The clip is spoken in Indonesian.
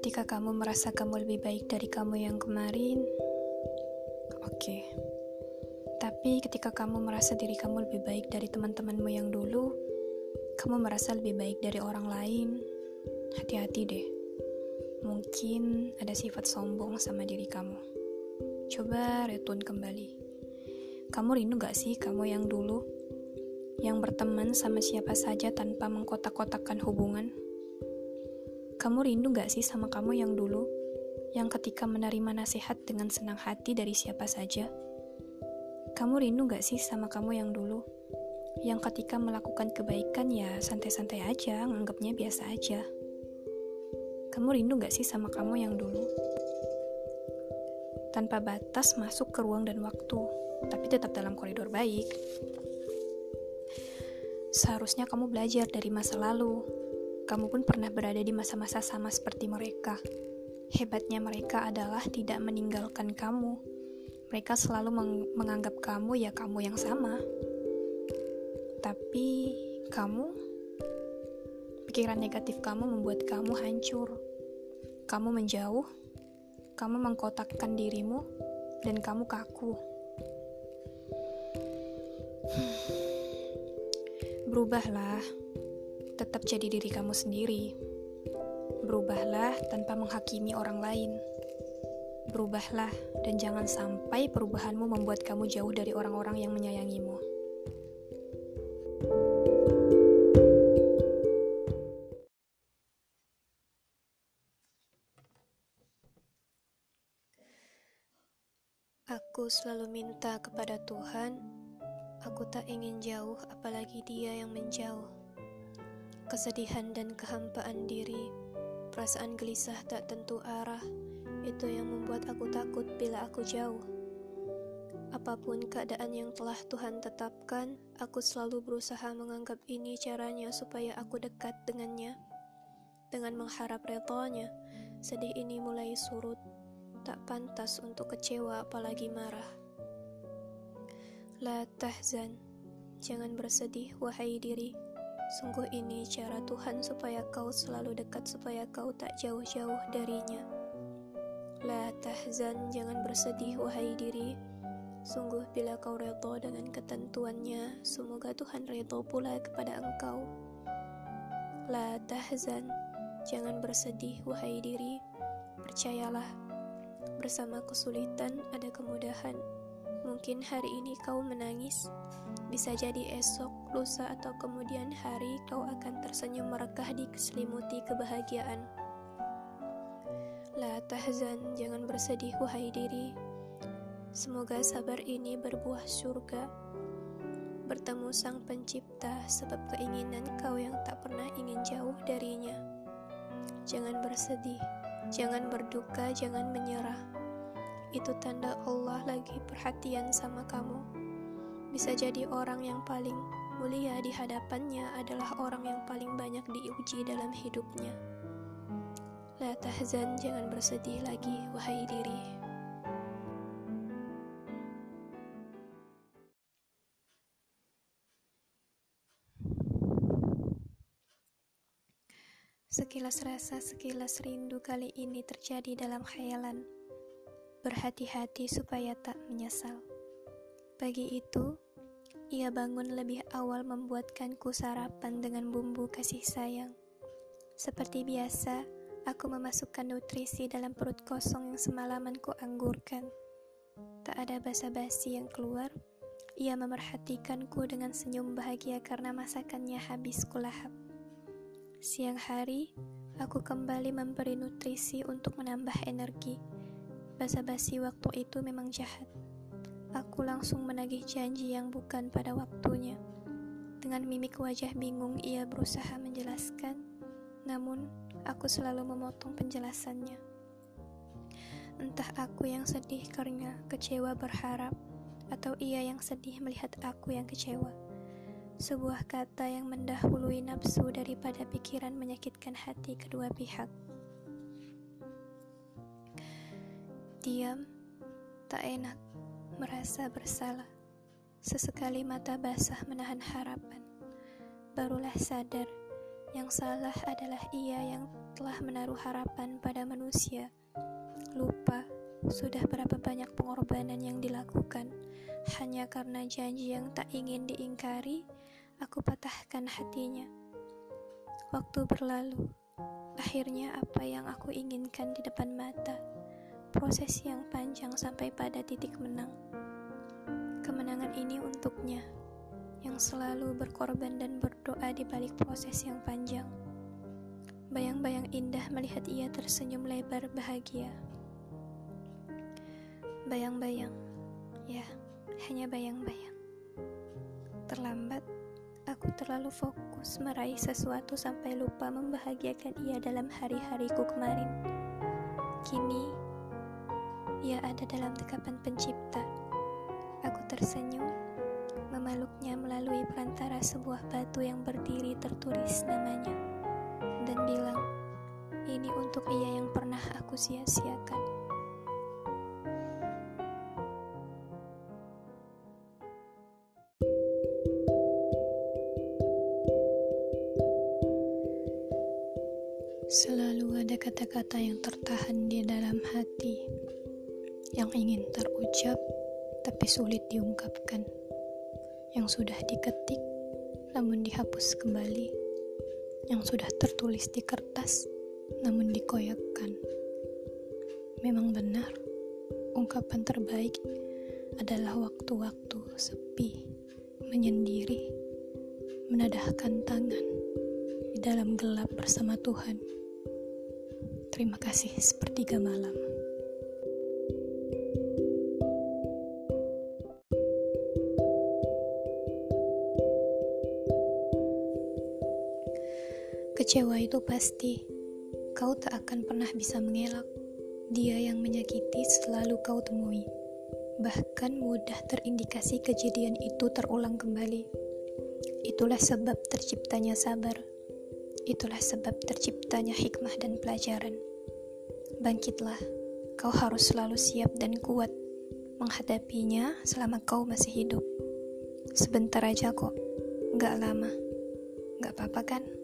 Ketika kamu merasa kamu lebih baik dari kamu yang kemarin, oke. Okay. Tapi ketika kamu merasa diri kamu lebih baik dari teman-temanmu yang dulu, kamu merasa lebih baik dari orang lain, hati-hati deh. Mungkin ada sifat sombong sama diri kamu. Coba retun kembali. Kamu rindu gak sih kamu yang dulu? Yang berteman sama siapa saja tanpa mengkotak-kotakkan hubungan? Kamu rindu gak sih sama kamu yang dulu, yang ketika menerima nasihat dengan senang hati dari siapa saja? Kamu rindu gak sih sama kamu yang dulu, yang ketika melakukan kebaikan ya santai-santai aja, nganggapnya biasa aja? Kamu rindu gak sih sama kamu yang dulu? Tanpa batas masuk ke ruang dan waktu, tapi tetap dalam koridor baik. Seharusnya kamu belajar dari masa lalu, kamu pun pernah berada di masa-masa sama seperti mereka. Hebatnya mereka adalah tidak meninggalkan kamu. Mereka selalu meng menganggap kamu ya kamu yang sama. Tapi kamu, pikiran negatif kamu membuat kamu hancur. Kamu menjauh, kamu mengkotakkan dirimu, dan kamu kaku. Berubahlah tetap jadi diri kamu sendiri. Berubahlah tanpa menghakimi orang lain. Berubahlah dan jangan sampai perubahanmu membuat kamu jauh dari orang-orang yang menyayangimu. Aku selalu minta kepada Tuhan, aku tak ingin jauh, apalagi Dia yang menjauh kesedihan dan kehampaan diri, perasaan gelisah tak tentu arah, itu yang membuat aku takut bila aku jauh. Apa pun keadaan yang telah Tuhan tetapkan, aku selalu berusaha menganggap ini caranya supaya aku dekat dengannya. Dengan mengharap retonya, sedih ini mulai surut, tak pantas untuk kecewa apalagi marah. La tahzan, jangan bersedih wahai diri. Sungguh ini cara Tuhan supaya kau selalu dekat supaya kau tak jauh-jauh darinya. La tahzan, jangan bersedih wahai diri. Sungguh bila kau redha dengan ketentuannya, semoga Tuhan redha pula kepada engkau. La tahzan, jangan bersedih wahai diri. Percayalah, bersama kesulitan ada kemudahan. Mungkin hari ini kau menangis, bisa jadi esok, lusa, atau kemudian hari kau akan tersenyum merekah di keselimuti kebahagiaan. La tahzan, jangan bersedih wahai diri. Semoga sabar ini berbuah surga. Bertemu sang pencipta sebab keinginan kau yang tak pernah ingin jauh darinya. Jangan bersedih, jangan berduka, jangan menyerah. Itu tanda Allah lagi perhatian sama kamu. Bisa jadi orang yang paling mulia di hadapannya adalah orang yang paling banyak diuji dalam hidupnya. La tahzan, jangan bersedih lagi, wahai diri. Sekilas rasa, sekilas rindu kali ini terjadi dalam khayalan. Berhati-hati supaya tak menyesal. Pagi itu, ia bangun lebih awal membuatkanku sarapan dengan bumbu kasih sayang. Seperti biasa, aku memasukkan nutrisi dalam perut kosong yang semalaman ku anggurkan. Tak ada basa-basi yang keluar, ia memerhatikanku dengan senyum bahagia karena masakannya habis kulahap. Siang hari, aku kembali memberi nutrisi untuk menambah energi. Basa-basi waktu itu memang jahat. Aku langsung menagih janji yang bukan pada waktunya. Dengan mimik wajah bingung, ia berusaha menjelaskan, namun aku selalu memotong penjelasannya. Entah aku yang sedih karena kecewa berharap, atau ia yang sedih melihat aku yang kecewa. Sebuah kata yang mendahului nafsu daripada pikiran menyakitkan hati kedua pihak. Diam, tak enak merasa bersalah. Sesekali mata basah menahan harapan. Barulah sadar yang salah adalah ia yang telah menaruh harapan pada manusia. Lupa sudah berapa banyak pengorbanan yang dilakukan hanya karena janji yang tak ingin diingkari. Aku patahkan hatinya. Waktu berlalu, akhirnya apa yang aku inginkan di depan mata. Proses yang panjang sampai pada titik menang. Kemenangan ini untuknya yang selalu berkorban dan berdoa di balik proses yang panjang. Bayang-bayang indah melihat ia tersenyum lebar bahagia. Bayang-bayang, ya, hanya bayang-bayang. Terlambat, aku terlalu fokus meraih sesuatu sampai lupa membahagiakan ia dalam hari-hariku kemarin. Kini, ia ada dalam dekapan pencipta. Aku tersenyum memeluknya melalui perantara sebuah batu yang berdiri tertulis namanya dan bilang, ini untuk ia yang pernah aku sia-siakan. Selalu ada kata-kata yang tertahan di dalam hati, yang ingin terucap tapi sulit diungkapkan yang sudah diketik namun dihapus kembali, yang sudah tertulis di kertas namun dikoyakkan. Memang benar, ungkapan terbaik adalah waktu-waktu sepi, menyendiri, menadahkan tangan di dalam gelap bersama Tuhan. Terima kasih sepertiga malam. Kecewa itu pasti. Kau tak akan pernah bisa mengelak. Dia yang menyakiti selalu kau temui. Bahkan mudah terindikasi kejadian itu terulang kembali. Itulah sebab terciptanya sabar. Itulah sebab terciptanya hikmah dan pelajaran. Bangkitlah, kau harus selalu siap dan kuat menghadapinya selama kau masih hidup. Sebentar aja kok, gak lama. Gak apa-apa kan?